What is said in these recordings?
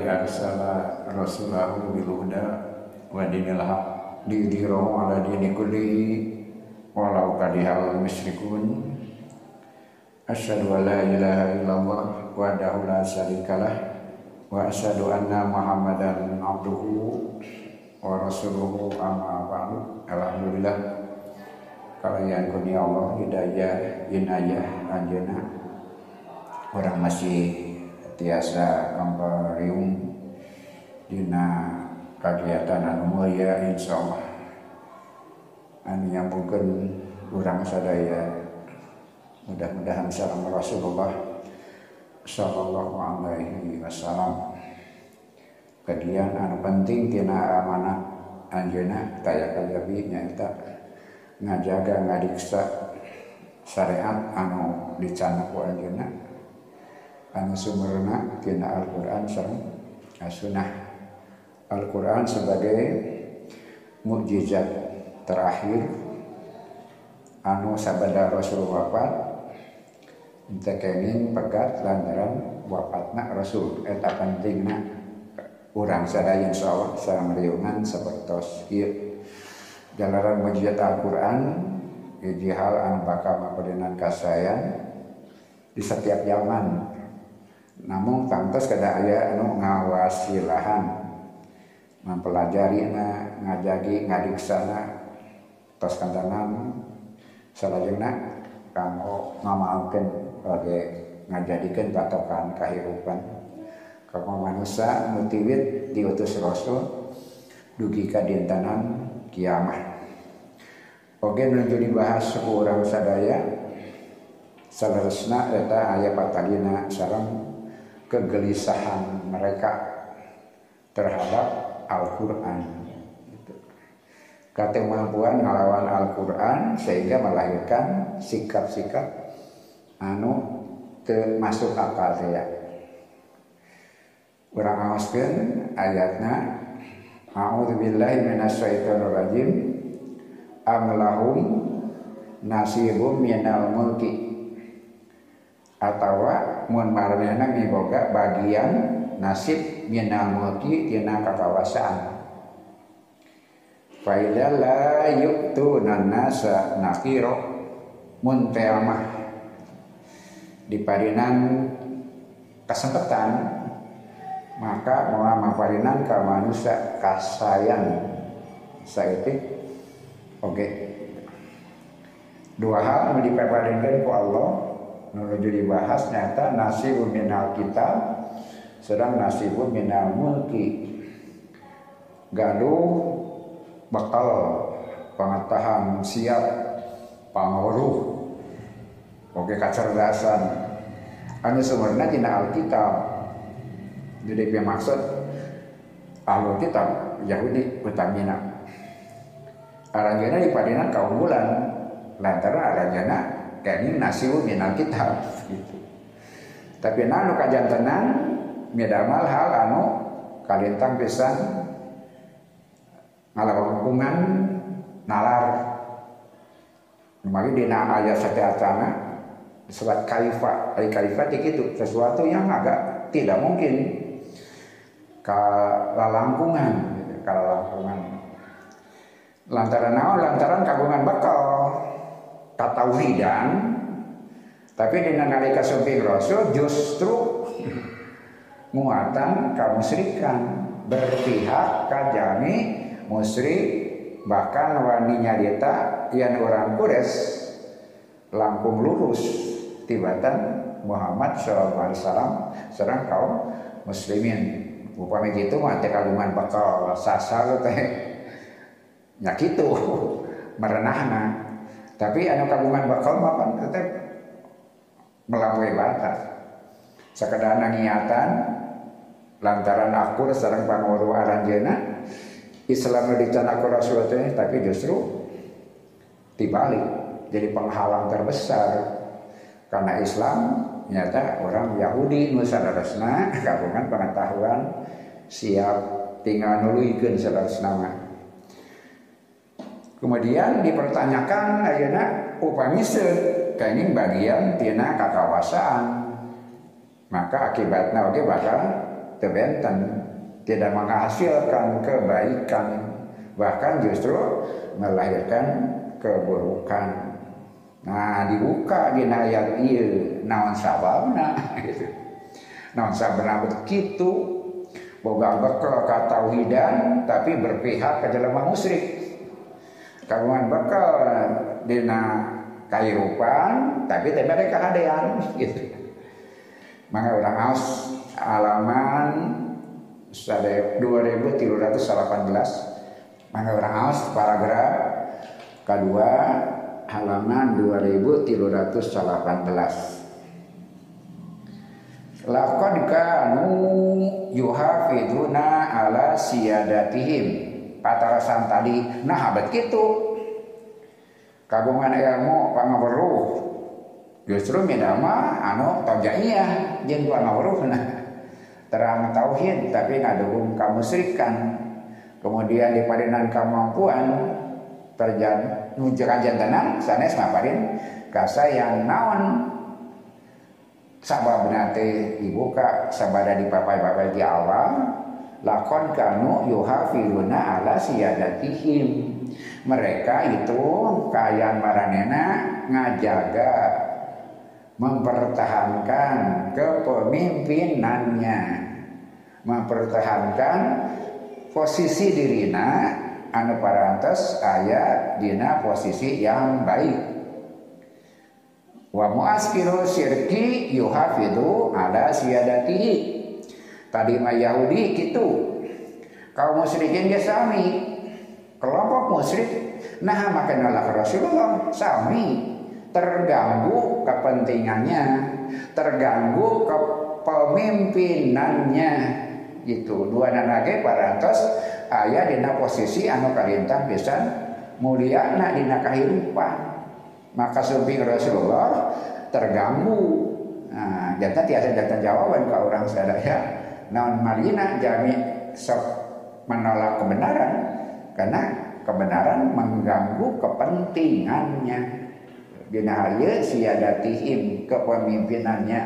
alladzi arsala rasulahu bil huda wa dinil haq lidhirahu ala dini kullihi walau kadihal musyrikun asyhadu an la ilaha illallah wahdahu la syarikalah wa asyhadu anna muhammadan abduhu wa rasuluhu amma ba'du alhamdulillah kalian kurnia Allah hidayah inayah anjeuna orang masih tiasa kambarium dina kegiatan anu mulia insyaallah anu nyambungkeun urang sadaya. Mudah-mudahan salam Rasulullah sallallahu alaihi wasallam. Kadian anu penting tina amanah anjeuna taya kajabi nyaeta ngajaga ngadiksa syariat anu dicanak ku anjeuna anu sumberna tina Al-Qur'an sareng sunnah Al-Qur'an sebagai mukjizat terakhir anu sabada Rasul wafat teu kenging pegat lantaran wafatna Rasul. Eta pentingna urang sadaya insyaallah sareng riungan sapertos ieu. Jalaran mujizat Al-Quran hiji hal anu bakal mapadenan kasayan di setiap zaman namun pantas kada aya anu ngawasilahan. Mempelajari na ngajagi ngadiksana tos kantanan salajengna kanggo ngamalkeun bage ngajadikeun patokan kahirupan. Kanggo manusia mutiwit diutus rasul dugi ka dintanan kiamat Oke menuju dibahas suku orang sadaya Salerusna eta ayat patalina sarang kegelisahan mereka terhadap Al-Quran. Gitu. Ketemampuan ngelawan Al-Quran sehingga melahirkan sikap-sikap anu termasuk akal saya. Orang awaskan ayatnya? A'udzu billahi minasyaitonir rajim am lahum nasibum minal mulki. Atawa mun marnena miboga bagian nasib minal tina kakawasaan Faida la yuktuna nasa nakiro mun teamah diparinan kesempatan maka mau maparinan ka manusia kasayan saeutik oke okay. dua hal nu dipaparinkeun ku Allah nuju dibahas nyata nasibu minal kitab sedang nasibu minal mulki. Gaduh bakal pengetahuan siap pangoruh oke kacerdasan anu sumberna dina Alkitab jadi dia maksud ahlu kitab Yahudi utamina aranjana di padinan kaum bulan. Lantaran aranjana kayaknya nasiu minal kitab gitu. Tapi nanu kajantenan midamal hal anu kalintang pisan ngalakukan nalar. Mari dina ayat setiatana surat kalifah, ay kalifah itu sesuatu yang agak tidak mungkin. Kalalangkungan gitu, kalalangkungan. Lantaran naon? Lantaran kagungan bakal katauhidan tapi dengan nalika sumping rasul justru muatan kamusyrikan berpihak kajami musyrik bahkan wani nyarita yang orang kures langkung lurus tibatan Muhammad SAW serang kaum muslimin. Upami gitu mah teh kagungan bakal sasar teh. Nya kitu merenahna tapi anu kagungan bakal mah kan tetep melampaui batas. Sekedar niatan lantaran akur sareng panguru aranjeuna Islam dicanaku Rasulullah teh tapi justru dibalik. Jadi penghalang terbesar. Karena Islam nyata orang Yahudi nu sadarasna kagungan pengetahuan siap tinggal nuluikeun sadarasna mah kemudian dipertanyakan ayeuna upami kainin bagian tina kakawasaan. Maka akibatnya oke bakal tebenten tidak menghasilkan kebaikan bahkan justru melahirkan keburukan. Nah dibuka di ayat iya naon sababna? Gitu. Naon sababna begitu? Boga bekal katauhidan tapi berpihak ke jelema musyrik kagungan bekal. Dina kairupan tapi teh mereka gitu. Maka orang aus halaman 2318 maka orang aus paragraf kedua halaman 2318 Laqad kanu yuhafiduna ala siyadatihim. Patarasan tadi nah begitu. Kagungan ilmu pangaweruh justru minama anu tojaiyah jeung pangaweruhna. Terang tauhid tapi ngadugum kamusyrikan. Kemudian di padinan kemampuan terjan nuju kajantenan sanes maparin kasa yang naon sabab nate dibuka sabada di papai-papai di awal lakon kanu yuhafiluna ala siyadatihim. Mereka itu kaya maranena ngajaga mempertahankan kepemimpinannya. Mempertahankan posisi dirina anu parantos ayat dina posisi yang baik. Wa muaskiru syirki yuhafidu ala siyadatihi. Tadi mah Yahudi gitu. Kaum musyrikin dia sami. Kelompok musyrik. Nah makanlah Rasulullah sami. Terganggu kepentingannya, terganggu kepemimpinannya. Gitu. Dua nanage parantos ayah dina posisi anu kalintang pisan mulia na dina kahirupan. Maka sumping Rasulullah terganggu. Nah, jata tiasa jata jawaban ke orang sadaya naon marina jami sok menolak kebenaran karena kebenaran mengganggu kepentingannya. Binahaya siadatihim kepemimpinannya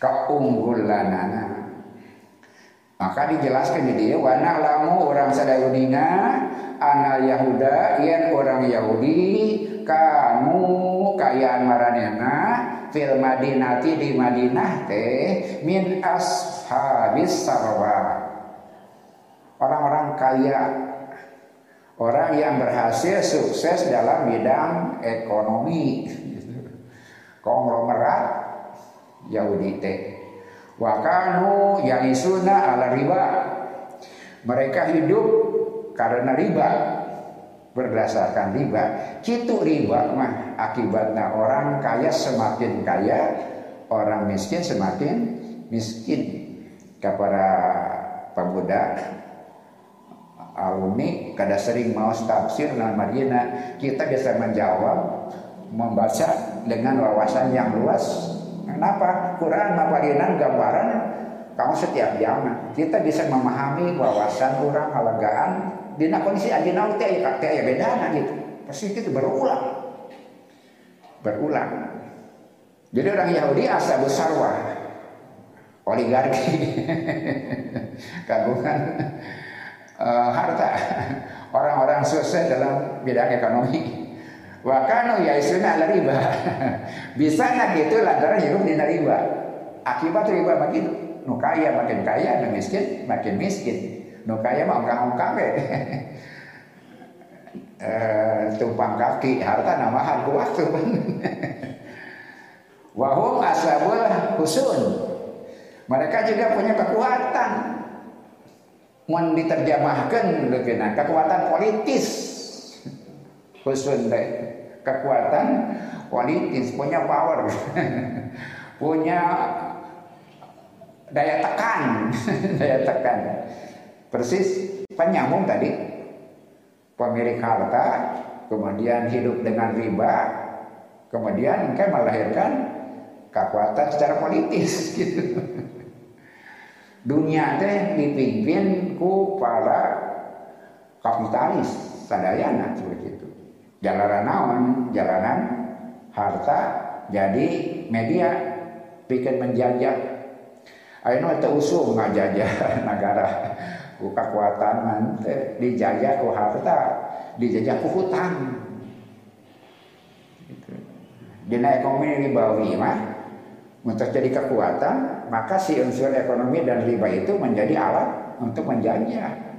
keunggulanana. Maka dijelaskan di dia wana lamu orang sadayudina anal Yahuda yang orang Yahudi kamu kayaan maranena fil Madinati di Madinah teh min ashabis sarwa. Orang-orang kaya. Orang yang berhasil sukses dalam bidang ekonomi. Konglomerat Yahudi teh. Wakanu yaisuna ala riba. Mereka hidup karena riba berdasarkan riba. Itu riba mah akibatnya orang kaya semakin kaya, orang miskin semakin miskin. Kepada pemuda alumni kada sering mau tafsir dan Madinah kita bisa menjawab membaca dengan wawasan yang luas kenapa Quran mapadinan gambaran kamu setiap zaman kita bisa memahami wawasan orang halagaan dina kondisi ajeuna teh aya teh aya bedana gitu. Pasti itu berulang. Berulang. Jadi orang Yahudi asal besarwah oligarki. Kagungan. Uh, harta. Orang-orang sukses dalam bidang ekonomi. Wakano ya isuna ala riba. Bisa nak gitu lantaran hidup di riba. Akibat riba makin nu kaya makin kaya nu miskin makin miskin no kaya mah ongkang-ongkang we. eh, tumpang kaki harta namahan ku waktu Wahum asabul husun. Mereka juga punya kekuatan. Mun diterjemahkan leukeunan kekuatan politis. Husun deh. Kekuatan politis punya power. punya daya tekan, daya tekan. Persis penyambung tadi pemilik harta, kemudian hidup dengan riba, kemudian kan melahirkan kekuatan secara politis gitu. Dunia teh dipimpin ku para kapitalis sadayana seperti itu. Jalanan naon, jalanan harta jadi media bikin menjajah Ayo itu usum ngajajah negara ku kekuatan nanti dijajah ku harta dijajah ku hutang gitu. Dina ekonomi ribawi mah untuk jadi kekuatan maka si unsur ekonomi dan riba itu menjadi alat untuk menjajah.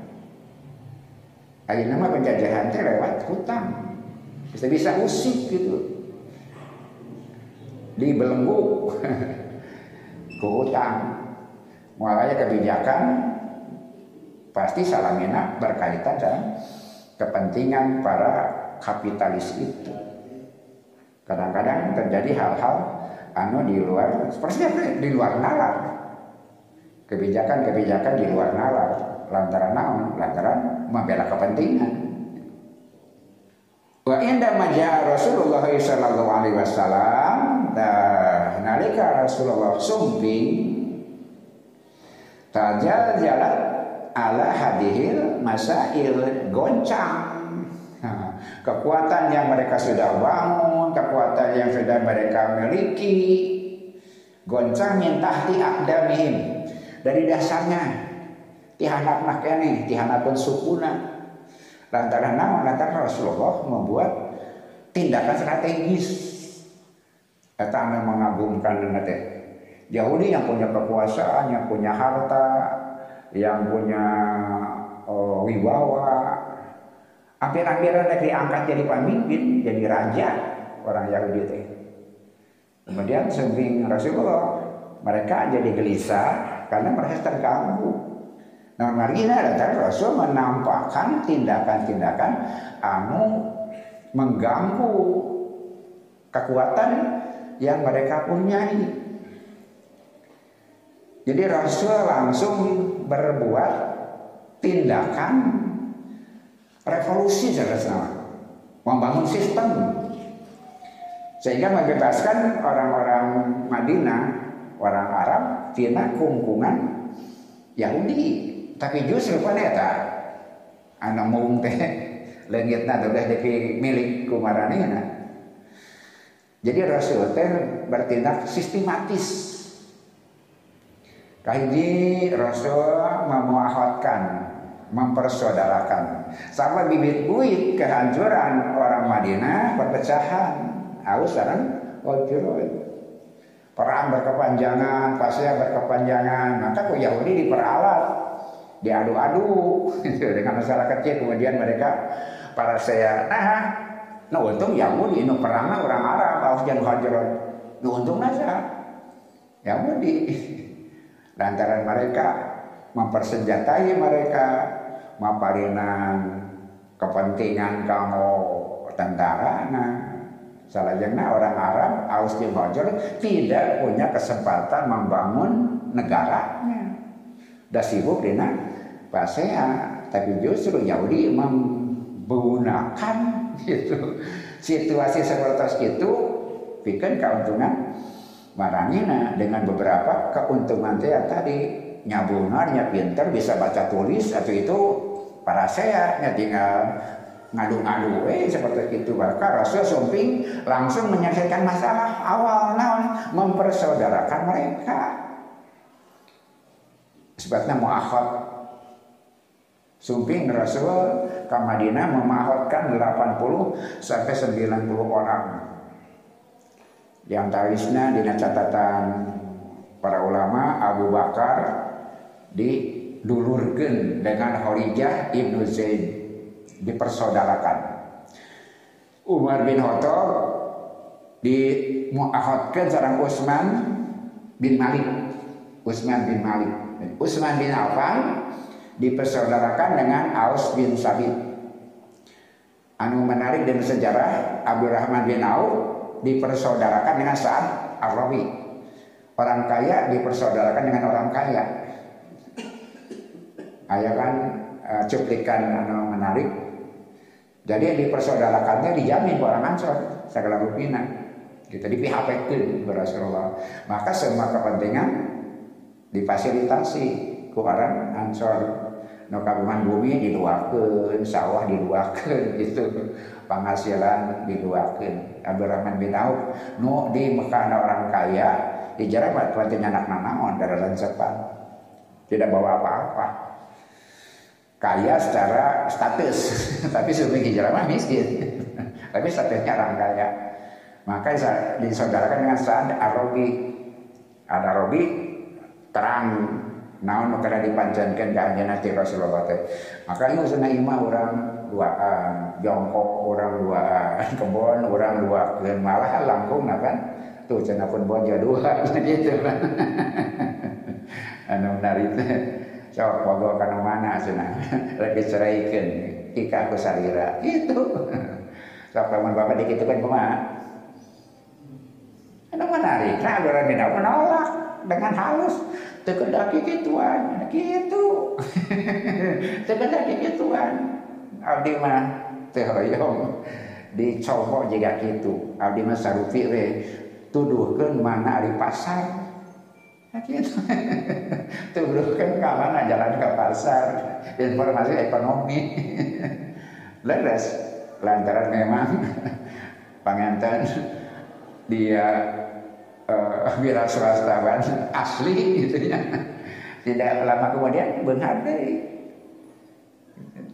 Ayo nama penjajahan teh lewat hutang bisa bisa usik gitu dibelenggu ke hutang mulai kebijakan pasti salamina berkaitan dengan kepentingan para kapitalis itu. Kadang-kadang terjadi hal-hal anu di luar seperti apa? Di luar nalar. Kebijakan-kebijakan di luar nalar lantaran naon? Lantaran membela kepentingan. Wa inda maja Rasulullah sallallahu alaihi wasallam dah nalika Rasulullah sumping Tajal jalan ala hadihil masail goncang. kekuatan yang mereka sudah bangun, kekuatan yang sudah mereka miliki, goncang min tahti akdamihim dari dasarnya tihanap nak ini, tihanapun sukuna. Lantaran nama lantaran Rasulullah membuat tindakan strategis. Eta mengagumkan nanti Yahudi yang punya kekuasaan, yang punya harta, yang punya uh, wibawa, hampir-hampiran negeri angkat jadi pemimpin, jadi raja orang Yahudi itu. Kemudian sembing Rasulullah, mereka jadi gelisah karena mereka terganggu. Nah, marina datang Rasul menampakkan tindakan-tindakan anu mengganggu kekuatan yang mereka punyai. Jadi Rasul langsung berbuat tindakan revolusi sama membangun sistem sehingga membebaskan orang-orang Madinah, orang Arab tina kungkungan Yahudi. Tapi justru pada eta anak mung teh teh depi milik kumaranina. Jadi Rasul teh bertindak sistematis Kahiji Rasul memuahotkan, mempersaudarakan. Sama bibit buit kehancuran orang Madinah, perpecahan. Aus sekarang ojroy. Perang berkepanjangan, pasnya berkepanjangan. Maka ku Yahudi diperalat, diadu-adu dengan masalah kecil. Kemudian mereka para saya, nah, nah untung Yahudi, nu perang orang Arab, aus jangan hajroy. Nu untung nasa, Yahudi lantaran mereka mempersenjatai mereka maparinan kepentingan kamu tentara nah salahnya orang Arab Aus jeung tidak punya kesempatan membangun negaranya dah sibuk dina pasea tapi justru Yahudi menggunakan gitu situasi seperti itu bikin keuntungan Marangina dengan beberapa keuntungan saya tadi nyabunarnya pinter bisa baca tulis atau itu para saya ya tinggal ngadu-ngadu. Eh seperti itu maka Rasul Sumping langsung menyelesaikan masalah awal naon mempersaudarakan mereka. Sebabnya muakhad. Sumping Rasul ke Madinah memahotkan 80 sampai 90 orang yang tarisna di catatan para ulama Abu Bakar didulurkan dengan Horijah Ibnu Zaid. Dipersaudarakan Umar bin Khattab dimuahadkan seorang Utsman bin Malik. Utsman bin Malik. Utsman bin Affan dipersaudarakan dengan Aus bin Sabit. Anu menarik dan sejarah Abdurrahman bin Auf dipersaudarakan dengan Sa'ad Ar-Rawi. Orang kaya dipersaudarakan dengan orang kaya. Ayah kan uh, cuplikan anu menarik. Jadi yang dipersaudarakannya dijamin orang Ansor segala rupina. Kita di PHP itu Rasulullah. Maka semua kepentingan difasilitasi ku orang Ansor no kagungan bumi diluakeun sawah diluakeun itu penghasilan diluakeun Abdurrahman bin Auf nu di Mekah orang kaya. Hijrah mah tuan anak nanaon dari lancepan tidak bawa apa-apa. Kaya secara status tapi sebelum hijrah mah miskin. Tapi statusnya orang kaya. Maka disaudarakan dengan saat Arabi Arabi terang naon karena dipanjankan ke anjana ti Rasulullah teh. Maka sana imah orang duaan jongkok orang duaan kebon orang duaan. Malah langkung nah kan? Tuh cina pun bonja dua gitu. Kan anu menarik sok pogo kana mana cenah? Lagi ceraikan ika aku sarira. Itu sok paman bapak dikitukan kumaha anu menarik. Nah orang menolak dengan halus Tekedaki gituan, gitu. Tekedaki gituan. Abdi mah teh hoyong dicoba juga gitu. Abdi mah sarupi we tuduhkeun mana di pasar. Nah, gitu. tuduhkeun ka mana jalan ke pasar. Informasi ekonomi. Leres lantaran memang panganten dia uh, wira swastawan asli gitu ya. Tidak lama kemudian deh.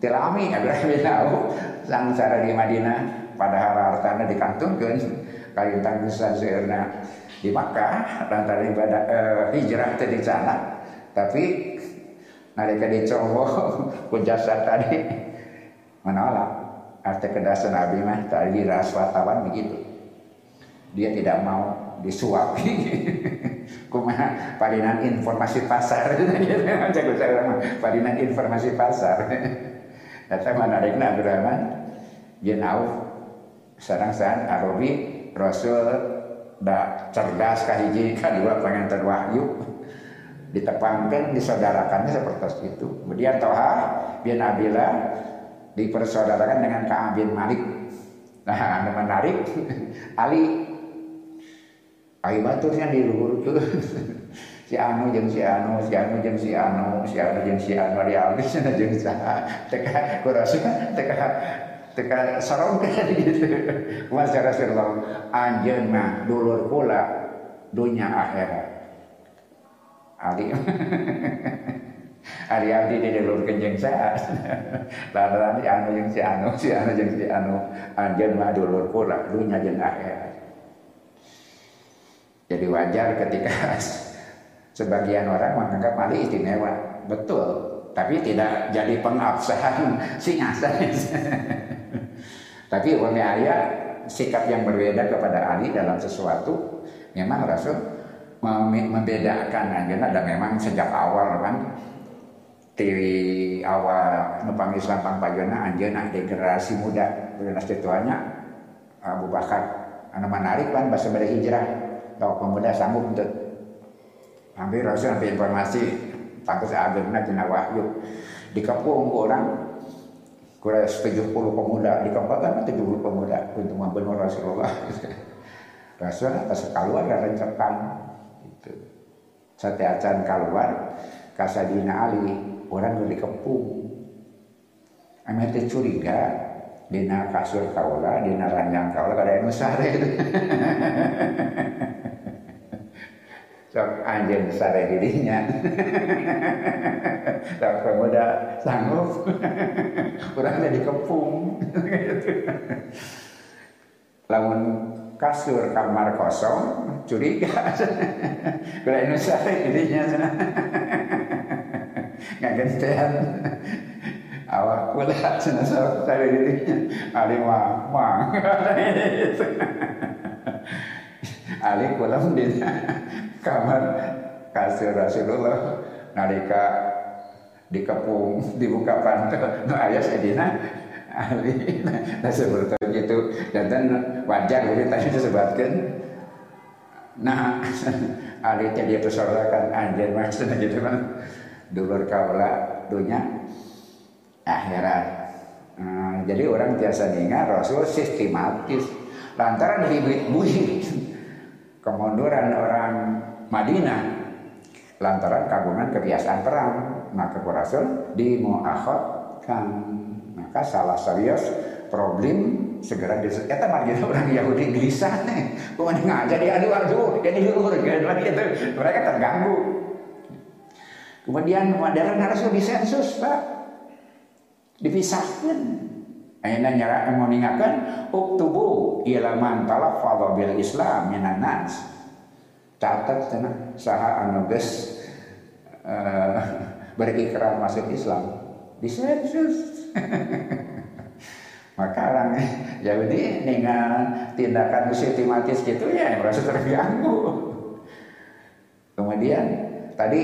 Tilami Abraham bin Auf sang cara di Madinah padahal hartana dikantungkan kalintang bisa seirna di Makkah lantaran ibadah uh, hijrah tadi sana tapi nalika dicoba ku jasa tadi menolak arti kedasan Nabi mah tadi raswatawan begitu dia tidak mau disuapi. Kumaha padinan informasi pasar. Jago saya padinan informasi pasar. Data mana ada Abdurrahman bin Auf sarang saat Arabi Rasul da cerdas kahiji kedua pengantar wahyu. Ditepangkan disaudarakannya seperti itu. Kemudian Toha bin Abdillah dipersaudarakan dengan Ka'ab bin Malik. Nah anu menarik Ali Ayo baturnya diluhurkeun. si anu jeung si anu, si anu jeung si anu, si anu jeung si anu di abis cenah saha. Teka kurasa teka teka sarong gitu. Mas Rasulullah anjeun mah dulur kula dunya akhirat. Ali Ari abdi di dulur kenjeng saya. Lalu anu jeung si anu, si anu jeung si anu anjeun mah dulur kula dunya jeung akhirat. Jadi wajar ketika sebagian orang menganggap Ali istimewa. Betul, tapi tidak jadi pengabsahan singasan. tapi oleh ayat sikap yang berbeda kepada Ali dalam sesuatu memang Rasul membedakan. Aja dan memang sejak awal kan di awal nupang Islam pangpajona anjeuna di generasi muda. Generasi tuanya Abu Bakar. Anu menarik kan bahasa pada hijrah kalau pemuda sanggup untuk ambil rasul ambil informasi. Tangkis agama tina wahyu dikepung orang kurang 70 pemuda. Dikepungkan 70 pemuda. Untuk membunuh Rasulullah Rasul atas keluar dan rencekan itu setiacan keluar kasadina Ali orang dikepung Amin curiga dina kasur kaula dina ranjang kaula kada anu sare sok anjing sare dirinya. Sok pemuda sanggup. Kurang jadi kepung lamun kasur kamar kosong curiga. Kalau ini sare dirinya. Nggak gentean. Awak pula cina sok sare dirinya. Ali mah mang ali kulam dia kamar kasir Rasulullah nalika dikepung dibuka pantul nu ayah sedina ahli. Nah seperti itu dan wajar jadi tadi disebutkan. Nah ahli jadi persoalan anjir maksudnya gitu kan dulur kaula dunia akhirat. Nah, jadi orang biasa ingat Rasul sistematis. Lantaran bibit buyut kemunduran orang Madinah lantaran kagungan kebiasaan perang maka Rasul dimuakhadkan maka salah serius problem segera diselesaikan. Kita margin orang Yahudi gelisah nih. Bukan ngajak dia aduh aduh jadi luhur gitu. Mereka terganggu. Kemudian modern harus lebih sensus pak, dipisahkan. Ayeuna nyara mau ningakan uktubu talaffadha bil Islam minan nas. Catat cenah saha anu uh, berikrar masuk Islam. Disensus. Maka orang Yahudi dengan tindakan sistematis gitu ya merasa terganggu. Kemudian tadi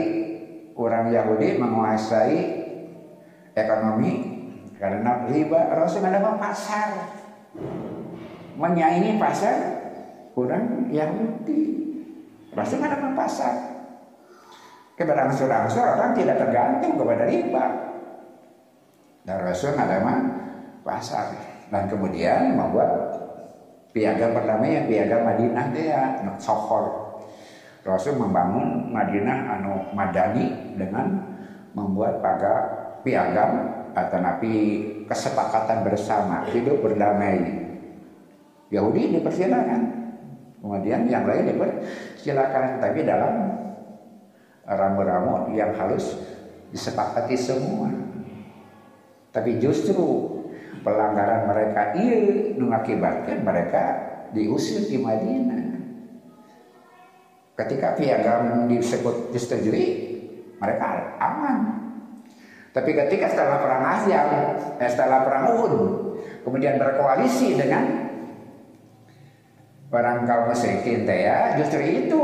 orang Yahudi menguasai ekonomi karena riba Rasul ada pasar. Menyaingi pasar kurang Yahudi. Rasul ada pasar. Keberangsur-angsur orang tidak tergantung kepada riba. Dan Rasul ada pasar. Dan kemudian membuat piagam pertama yang piagam Madinah dia Sohor. Rasul membangun Madinah anu Madani dengan membuat paga piagam atau nabi kesepakatan bersama hidup berdamai Yahudi dipersilakan kemudian yang lain dipersilakan tapi dalam ramu-ramu yang halus disepakati semua. Tapi justru pelanggaran mereka ini mengakibatkan mereka diusir di Madinah. Ketika piagam disebut disetujui mereka aman. Tapi ketika setelah perang Asia, eh, setelah perang Uhud, kemudian berkoalisi dengan orang kaum musyrikin ya, justru itu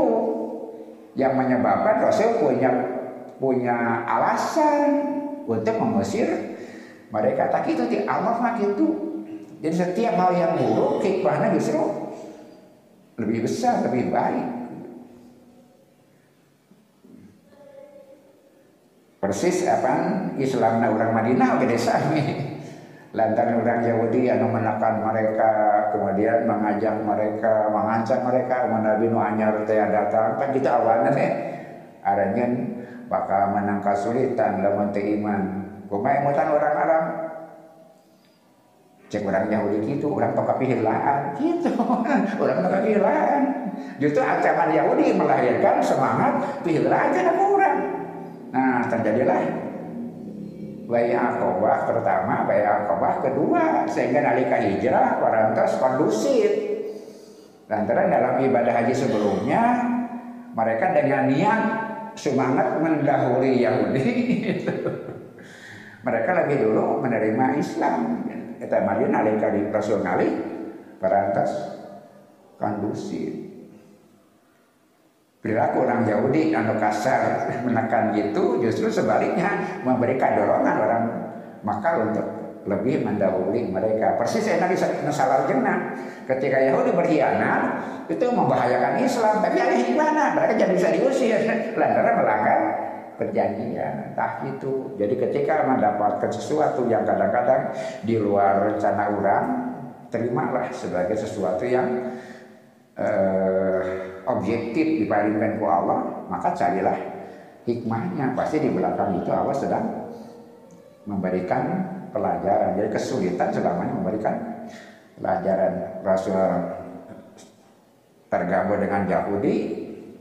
yang menyebabkan Rasul punya punya alasan untuk mengusir mereka. Tak itu di Allah mah itu. Jadi setiap hal yang buruk hikmahnya justru lebih besar, lebih baik. persis apa Islam orang Madinah gede sami lantaran orang Yahudi yang menekan mereka kemudian mengajak mereka mengancam mereka Nabi nu anyar teh datang. Kan kita awalnya teh aranya bakal menang kesulitan lamun teh iman. Kumaha orang Arab? Cek orang Yahudi gitu orang toka pihilaan gitu. Orang toka pihilaan justru ancaman Yahudi melahirkan semangat pihilaan karena kurang Nah terjadilah bayi akobah pertama, bayi akobah kedua, sehingga nalika hijrah warantos kondusif. Lantaran dalam ibadah haji sebelumnya mereka dengan niat semangat mendahului Yahudi. mereka lebih dulu menerima Islam. Kita mari nalika di Rasul nali warantos kondusif perilaku orang Yahudi anu kasar menekan gitu justru sebaliknya memberikan dorongan orang maka untuk lebih mendahului mereka. Persis enak salah jenah. Ketika Yahudi berkhianat itu membahayakan Islam. Tapi ada gimana mereka jadi bisa diusir lantaran melanggar perjanjian. Entah itu jadi ketika mendapatkan sesuatu yang kadang-kadang di luar rencana orang terimalah sebagai sesuatu yang eh, objektif diparingkan ku Allah, maka carilah hikmahnya. Pasti di belakang itu Allah sedang memberikan pelajaran. Jadi kesulitan selamanya memberikan pelajaran. Rasul tergabung dengan Yahudi,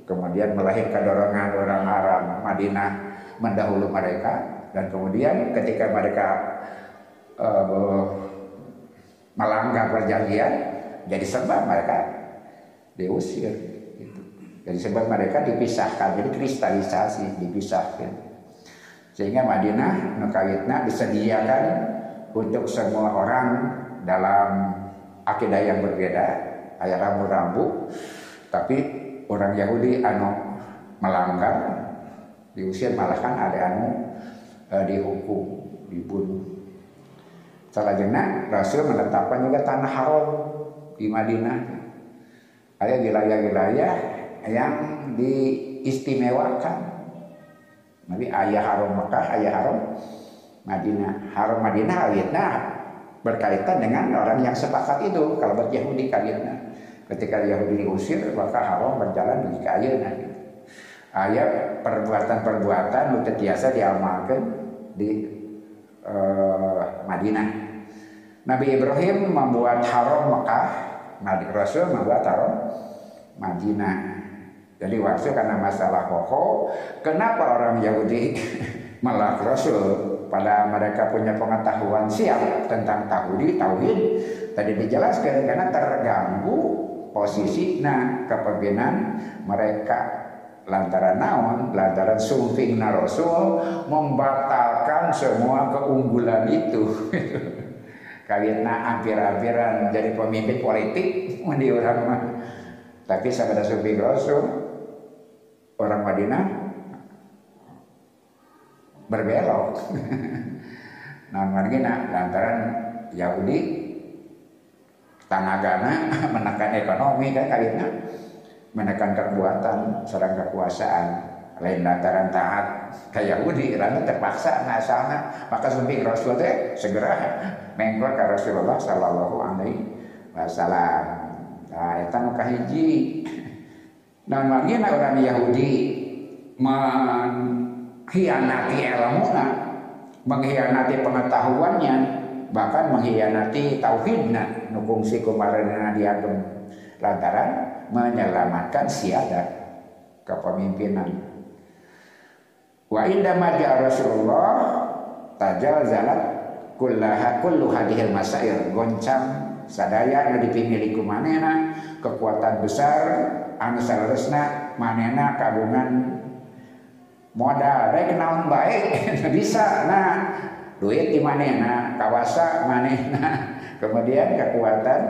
kemudian melahirkan dorongan orang Arab Madinah mendahulu mereka, dan kemudian ketika mereka uh, melanggar perjanjian, jadi sebab mereka diusir. Jadi sebab mereka dipisahkan, jadi kristalisasi, dipisahkan. Sehingga Madinah Nukawitna disediakan untuk semua orang dalam akidah yang berbeda, ayat rambu-rambu, tapi orang Yahudi anu melanggar diusir malah kan ada anu e, dihukum, dibunuh. Selanjutnya Rasul menetapkan juga tanah haram di Madinah. Ada wilayah-wilayah yang diistimewakan. Nabi ayah haram Mekah, ayah haram Madinah. Haram Madinah ayatnya berkaitan dengan orang yang sepakat itu. Kalau buat Yahudi kalian, ketika Yahudi diusir maka haram berjalan di kayana. Gitu. Ayat perbuatan-perbuatan udah biasa diamalkan di uh, Madinah. Nabi Ibrahim membuat haram Mekah, Nabi Rasul membuat haram Madinah. Jadi waktu karena masalah pokok, kenapa orang Yahudi malah Rasul? Pada mereka punya pengetahuan siap tentang tauhid, tauhid. Tadi dijelaskan karena terganggu posisi nah kepemimpinan mereka. Lantaran naon? Lantaran sumping Rasul membatalkan semua keunggulan itu. Karena ampir-ampiran jadi pemimpin politik di orang mah. Tapi sabada sumping Rasul orang Madinah berbelok. Nah Madinah lantaran Yahudi tanagana menekan ekonomi kan kalinya menekan kekuatan serang kekuasaan. Lain lantaran taat ke Yahudi lalu terpaksa nah sana. Maka sumping Rasul teh segera mengkor ke Rasulullah Sallallahu Alaihi Wasallam. Nah itu nu magina orang Yahudi mengkhianati ilmunya mengkhianati pengetahuannya bahkan mengkhianati tauhidna nukung si kumarana diagem. Lantaran menyelamatkan siada kepemimpinan. Wa inda maja Rasulullah tajal zalat kullaha kullu hadhil masail goncang sadaya nu dipimili ku manena kekuatan besar anu salerusna manena kagungan modal. Rek naon baik? Bisa nah duit di manena kawasa manena kemudian kekuatan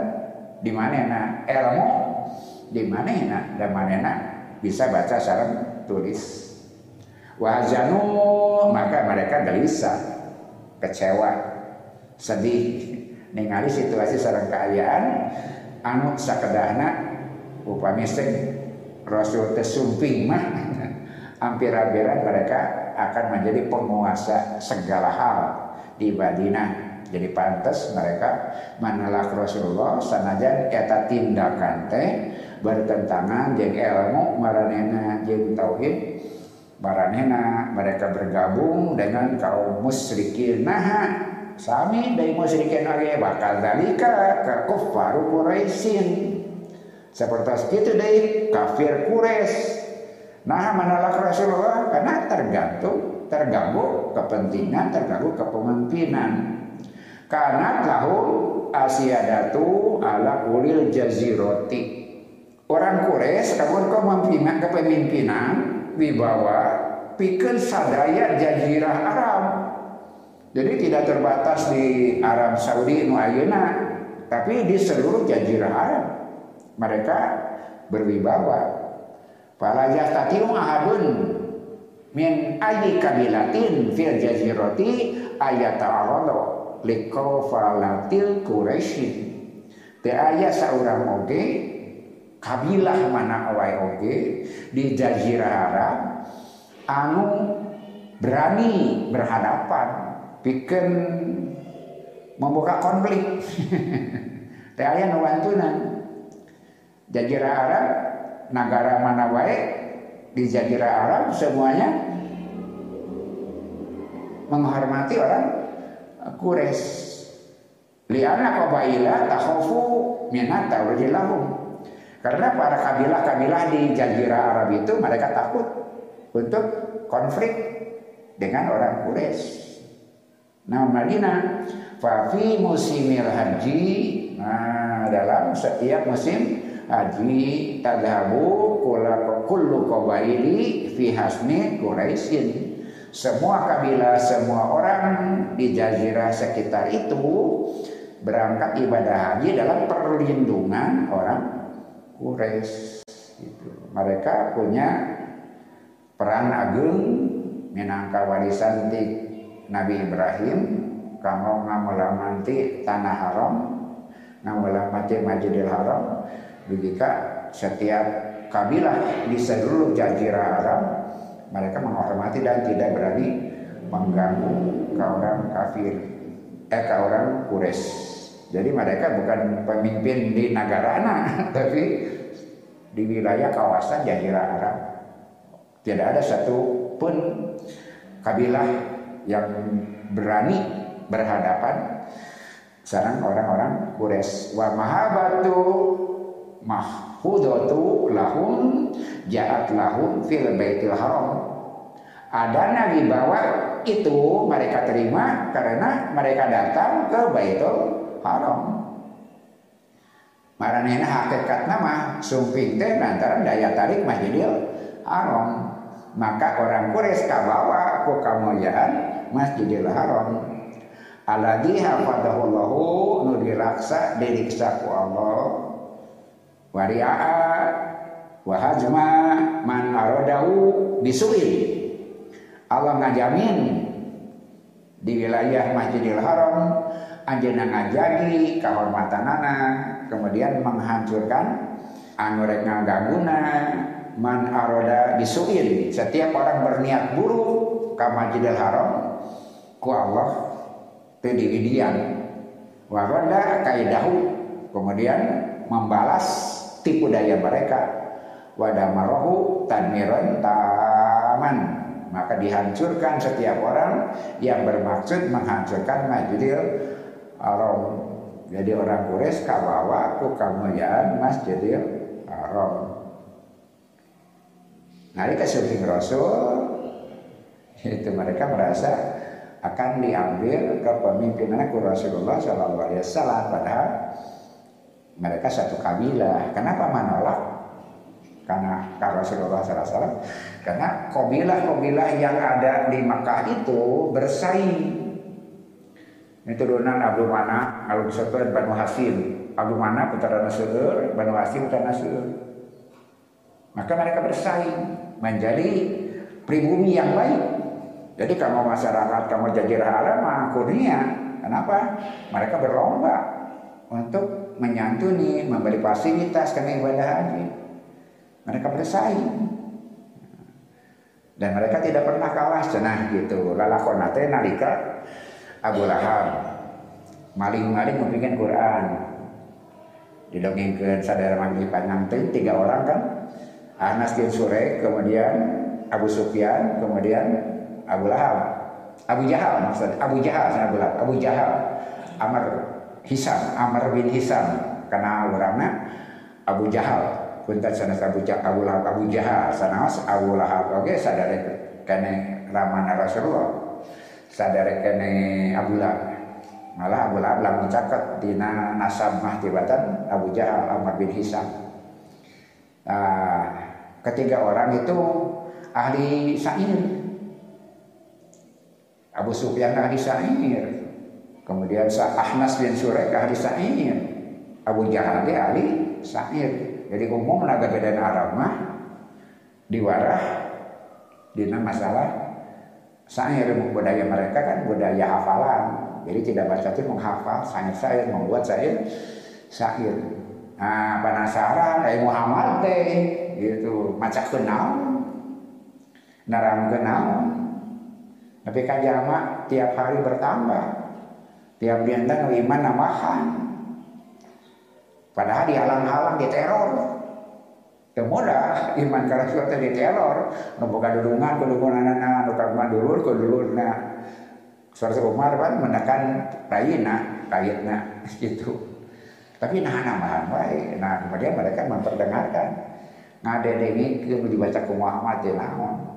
di manena ilmu di manena dan manena bisa baca sareng tulis. Wahzanu maka mereka gelisah, kecewa, sedih. Ningali situasi sarang keayaan anu sakedahna upami Rasul tesumping mah. Hampir-hampiran mereka akan menjadi penguasa segala hal. Di Madinah. Jadi pantas mereka menolak Rasulullah sanajan eta tindakan teh bertentangan jeung ilmu maranena jeung tauhid Baranena mereka bergabung dengan kaum musyrikin nah sami dari musyrikin lagi bakal dalika ke kufar Quraisyin seperti itu deh kafir Quraisy nah menolak Rasulullah karena tergantung terganggu kepentingan terganggu kepemimpinan karena tahu Asia datu ala kulil jaziroti orang Quraisy kamu kepemimpinan kepemimpinan wibawa pikir sadaya jazirah Arab. Jadi tidak terbatas di Arab Saudi nu tapi di seluruh jazirah Arab. Mereka berwibawa. Fala yastatiu ahadun min ayyi kabilatin fil jazirati ayata'aradu likofalatil Quraisyin. Teu aya saurang oge kabilah mana wae oge di Jazirah Arab anu berani berhadapan bikin membuka konflik teh aya nu Jazirah Arab negara mana wae? Di Jazirah Arab semuanya menghormati orang Quraisy. Liana qabaila takhafu minata wajilahum karena para kabilah-kabilah di Jazirah Arab itu mereka takut untuk konflik dengan orang Quraisy. Nah, Madinah fafi musimil haji nah dalam setiap musim haji tadhabu kula kullu qabaili fi hasmi Quraisyin. Semua kabilah, semua orang di jazirah sekitar itu berangkat ibadah haji dalam perlindungan orang Quraisy. Mereka punya peran agung minangka warisan di Nabi Ibrahim kamu ngamulamanti tanah haram ngamulamanti Masjidil Haram jika setiap kabilah di seluruh jazirah Arab mereka menghormati dan tidak berani mengganggu ke orang kafir eh ke orang Quraisy. Jadi mereka bukan pemimpin di negara anak, tapi di wilayah kawasan Jazirah Arab. Tidak ada satu pun kabilah yang berani berhadapan sarang orang-orang Quraisy. Wa mahabatu mahfudatu lahum jaat lahum fil baitil haram. Nabi bawa itu mereka terima karena mereka datang ke baitul haram. Maranena hakikat nama sumping teh lantaran daya tarik masjidil haram. Maka orang Quraisy kabawa ku kamuliaan masjidil haram. Alladzi hafadahullahu nu diraksa diriksa ku Allah wari'a wa hajma man aradau bisuin Allah ngajamin di wilayah Masjidil Haram anjeunna ngajagi kahormatanana kemudian menghancurkan anu rek ngagaguna man aroda bisuin setiap orang berniat buruk ke Masjidil Haram ku Allah pedidian waroda kaidahu kemudian membalas tipu daya mereka. Wadamarohu tadmiron taman maka dihancurkan setiap orang yang bermaksud menghancurkan Masjidil Haram. Jadi orang Quraisy kawawa ku kemuliaan Masjidil Haram. Nari kesumping Rasul. Itu mereka merasa akan diambil kepemimpinan ke Rasulullah Shallallahu Alaihi Wasallam. Padahal mereka satu kabilah. Kenapa menolak? Karena karena Rasulullah SAW karena kabilah-kabilah yang ada di Makkah itu bersaing. Ini turunan Abu Mana, Abu Sufyan, Banu Hasim. Abu Mana putra Nasur, Banu Hasim putra Nasur. Maka mereka bersaing menjadi pribumi yang baik jadi kamu masyarakat kamu jadi mah kurnia. Kenapa? Mereka berlomba untuk menyantuni, memberi fasilitas karena ibadah haji. Mereka bersaing. Dan mereka tidak pernah kalah cenah gitu. Lalakonate nalika Abu Lahab maling-maling membikin Quran. Didongengkeun sadara manggi panjang tiga orang kan. Anas bin Surek, kemudian Abu Sufyan, kemudian Abu Lahab Abu Jahal maksud Abu Jahal Abu Lahab Abu Jahal Amr Hisam Amr bin Hisam. Karena orangnya Abu Jahal. Punten sana Abu Jahal Abu Lahab Abu Jahal. Sanaos Abu Lahab. Oke sadare kene ramana Rasulullah. Sadare kene Abu Lahab. Malah Abu Lahab lamun caket dina nasab mah tibatan Abu Jahal Amr bin Hisam. Nah, ketiga orang itu ahli syair. Abu Sufyan ahli sa'ir. Kemudian Ahnas bin Suraik ahli sa'ir. Abu Jahal dia ahli sa'ir. Jadi umum naga beda Arab mah diwarah dina masalah sa'ir budaya mereka kan budaya hafalan. Jadi tidak baca itu menghafal sa'ir-sa'ir membuat sa'ir sa'ir. Nah, penasaran eh Muhammad teh gitu, macak kenal. Narang kenal tapi kan jama tiap hari bertambah. Tiap dinten iman nambahan. Padahal di halang-halang di teror. Kemudah iman kalau suatu di teror, membuka dulungan, kedulungan anak, nuka rumah dulur, kedulur na. Suara Umar kan menekan rayina, kayitna gitu. Tapi nah nambahan baik. Nah kemudian mereka memperdengarkan. Ngadedengi ke dibaca Muhammad ya naon.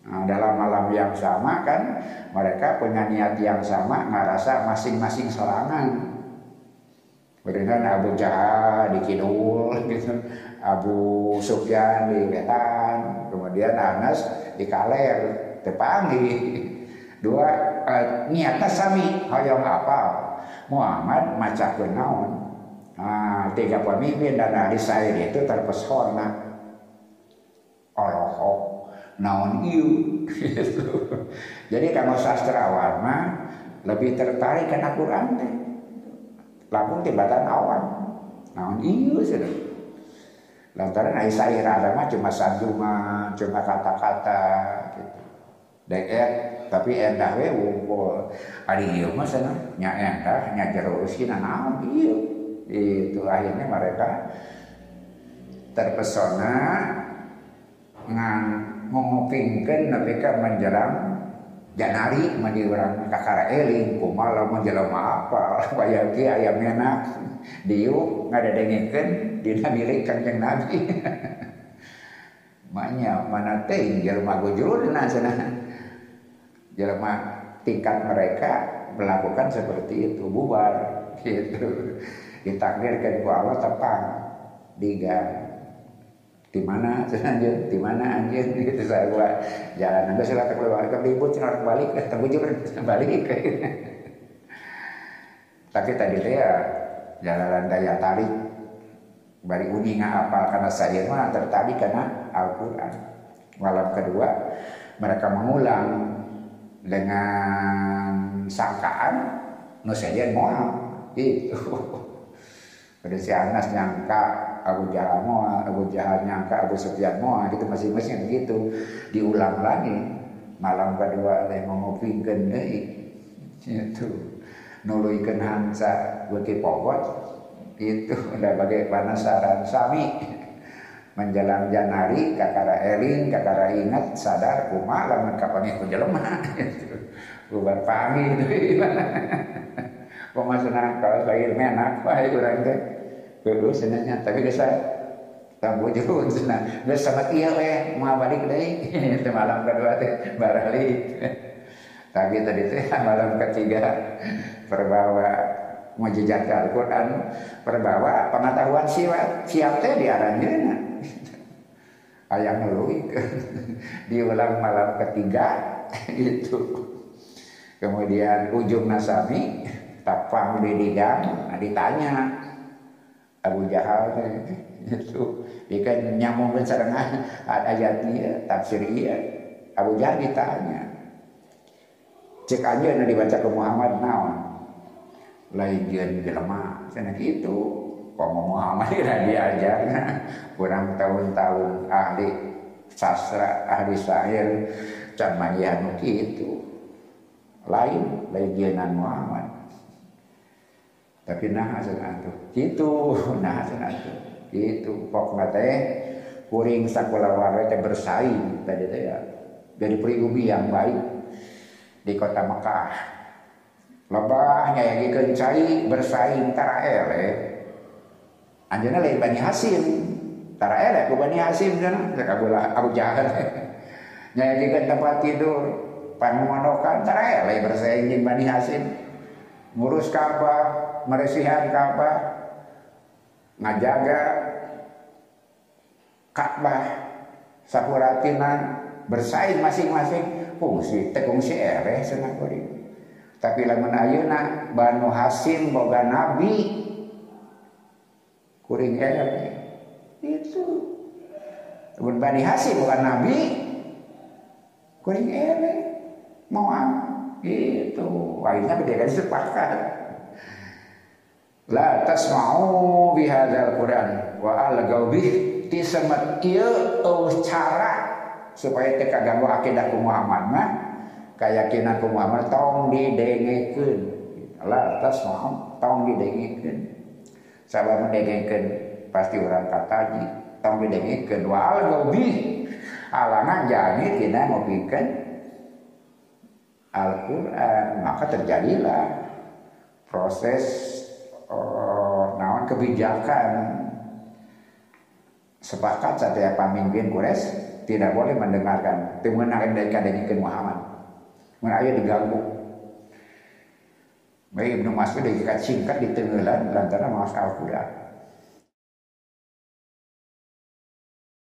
Nah, dalam malam yang sama kan mereka punya niat yang sama ngerasa masing-masing serangan. Berikan Abu Jahal di Kidul, gitu. Abu Sufyan di Wetan, kemudian Anas di Kaler, tepangi. Dua eh, niatnya sami, hoyong apa? Muhammad maca kenaon. Nah, tiga pemimpin dan ahli sair itu terpesona. Allah naon iu gitu. Jadi kalau sastrawan mah lebih tertarik karena Quran teh. Lamun tibatan awan. Naon iu sudah. Lantaran ai sair mah cuma sanjungan, cuma kata-kata gitu. Dek tapi endah we wumpul. Ari ieu mah sana nya endah nya jero naon ieu. Itu akhirnya mereka terpesona ngan ngomongkan NPK menjelang janari mandi orang kakara eling kumaha lamun jelema apa? Supaya ki aya menak. Diu ngadadengikeun dina milik Kanjeng Nabi. Maknya mana teh jelema gujurna cenah. Jelema tingkat mereka melakukan seperti itu bubar gitu. Ditakdirkan ku Allah tepang digang di mana anjir? Di mana anjir gitu saya buat jalan. Anda silakan keluar ke ribut orang balik. Terbujur balik. Tapi tadi teh ya jalan daya tarik bari uninga apa karena saya mah tertarik karena Al-Quran. Malam kedua mereka mengulang dengan sangkaan nu saja moal itu pada si Anas nyangka Abu Jahal moa, Abu Jahal nyangka Abu Sufyan moa, gitu masing-masing gitu diulang lagi malam kedua teh deui. Itu nuluykeun hansa beuki pokok itu udah bagai penasaran sami. Menjelang janari kakara eling kakara ingat sadar kuma lamun kapangi ku jelema. Gitu. Itu Koma senang kalau lahir menak, wah urang teh Dulu senangnya, tapi desa Tambu jauh senang. Sama iya weh, mau balik deh. Itu malam kedua teh. Barali. Tapi tadi teh malam ketiga perbawa mujizat Al-Quran. Perbawa pengetahuan siap siap teh ayang ngeluih diulang malam ketiga itu kemudian ujung nasami tapang di digang nah, ditanya Abu Jahal itu ikan nyamung sareng ayatnya tafsir iya Abu Jahal ditanya cek aja yang dibaca ke Muhammad? Naon. Lain jelema cenah kitu kok Muhammad ira diajar kurang tahun-tahun ahli sastra ahli syair can manyihan kitu lain lain Muhammad tapi nah cenah atuh kitu nah cenah atuh kitu pokna teh kuring sakola wae teh bersaing tadi teh ya. Jadi pribumi yang baik di kota Mekah. Lebah nyayagikeun cai bersaing tara ele. Anjeunna lain Bani Hasim. Tara ele ku Bani Hasim cenah sakabula Abu Jahal. Nyayagikeun tempat tidur panuanokan tara ele bersaing Bani Hasim. Ngurus Ka'bah meresihan Ka'bah, ngajaga Ka'bah, sapuratina bersaing masing-masing. Fungsi tekungsi senang kuring. Tapi lamun ayeuna Banu Hasim boga nabi kuring ere itu. Lamun Bani Hasim boga nabi kuring ere mau itu. Akhirnya beda sepakat la tasma'u bihadzal Quran wa algau bih tisemet ieu cara supaya teu kaganggu akidah ku Muhammad mah keyakinan ku Muhammad tong didengekeun. La tasma'u tong didengekeun. Sabab mendengekeun pasti orang kataji tong didengekeun. Wa algau bih alangan jadi tidak ngopikeun Al-Quran. Maka terjadilah proses oh, naon kebijakan? Sepakat setiap pemimpin Quraisy tidak boleh mendengarkan. Temenan dari kadang Muhammad. Mun diganggu. Baik Ibnu Mas'ud diikat singkat di tenggelan lantaran mawas Al-Quran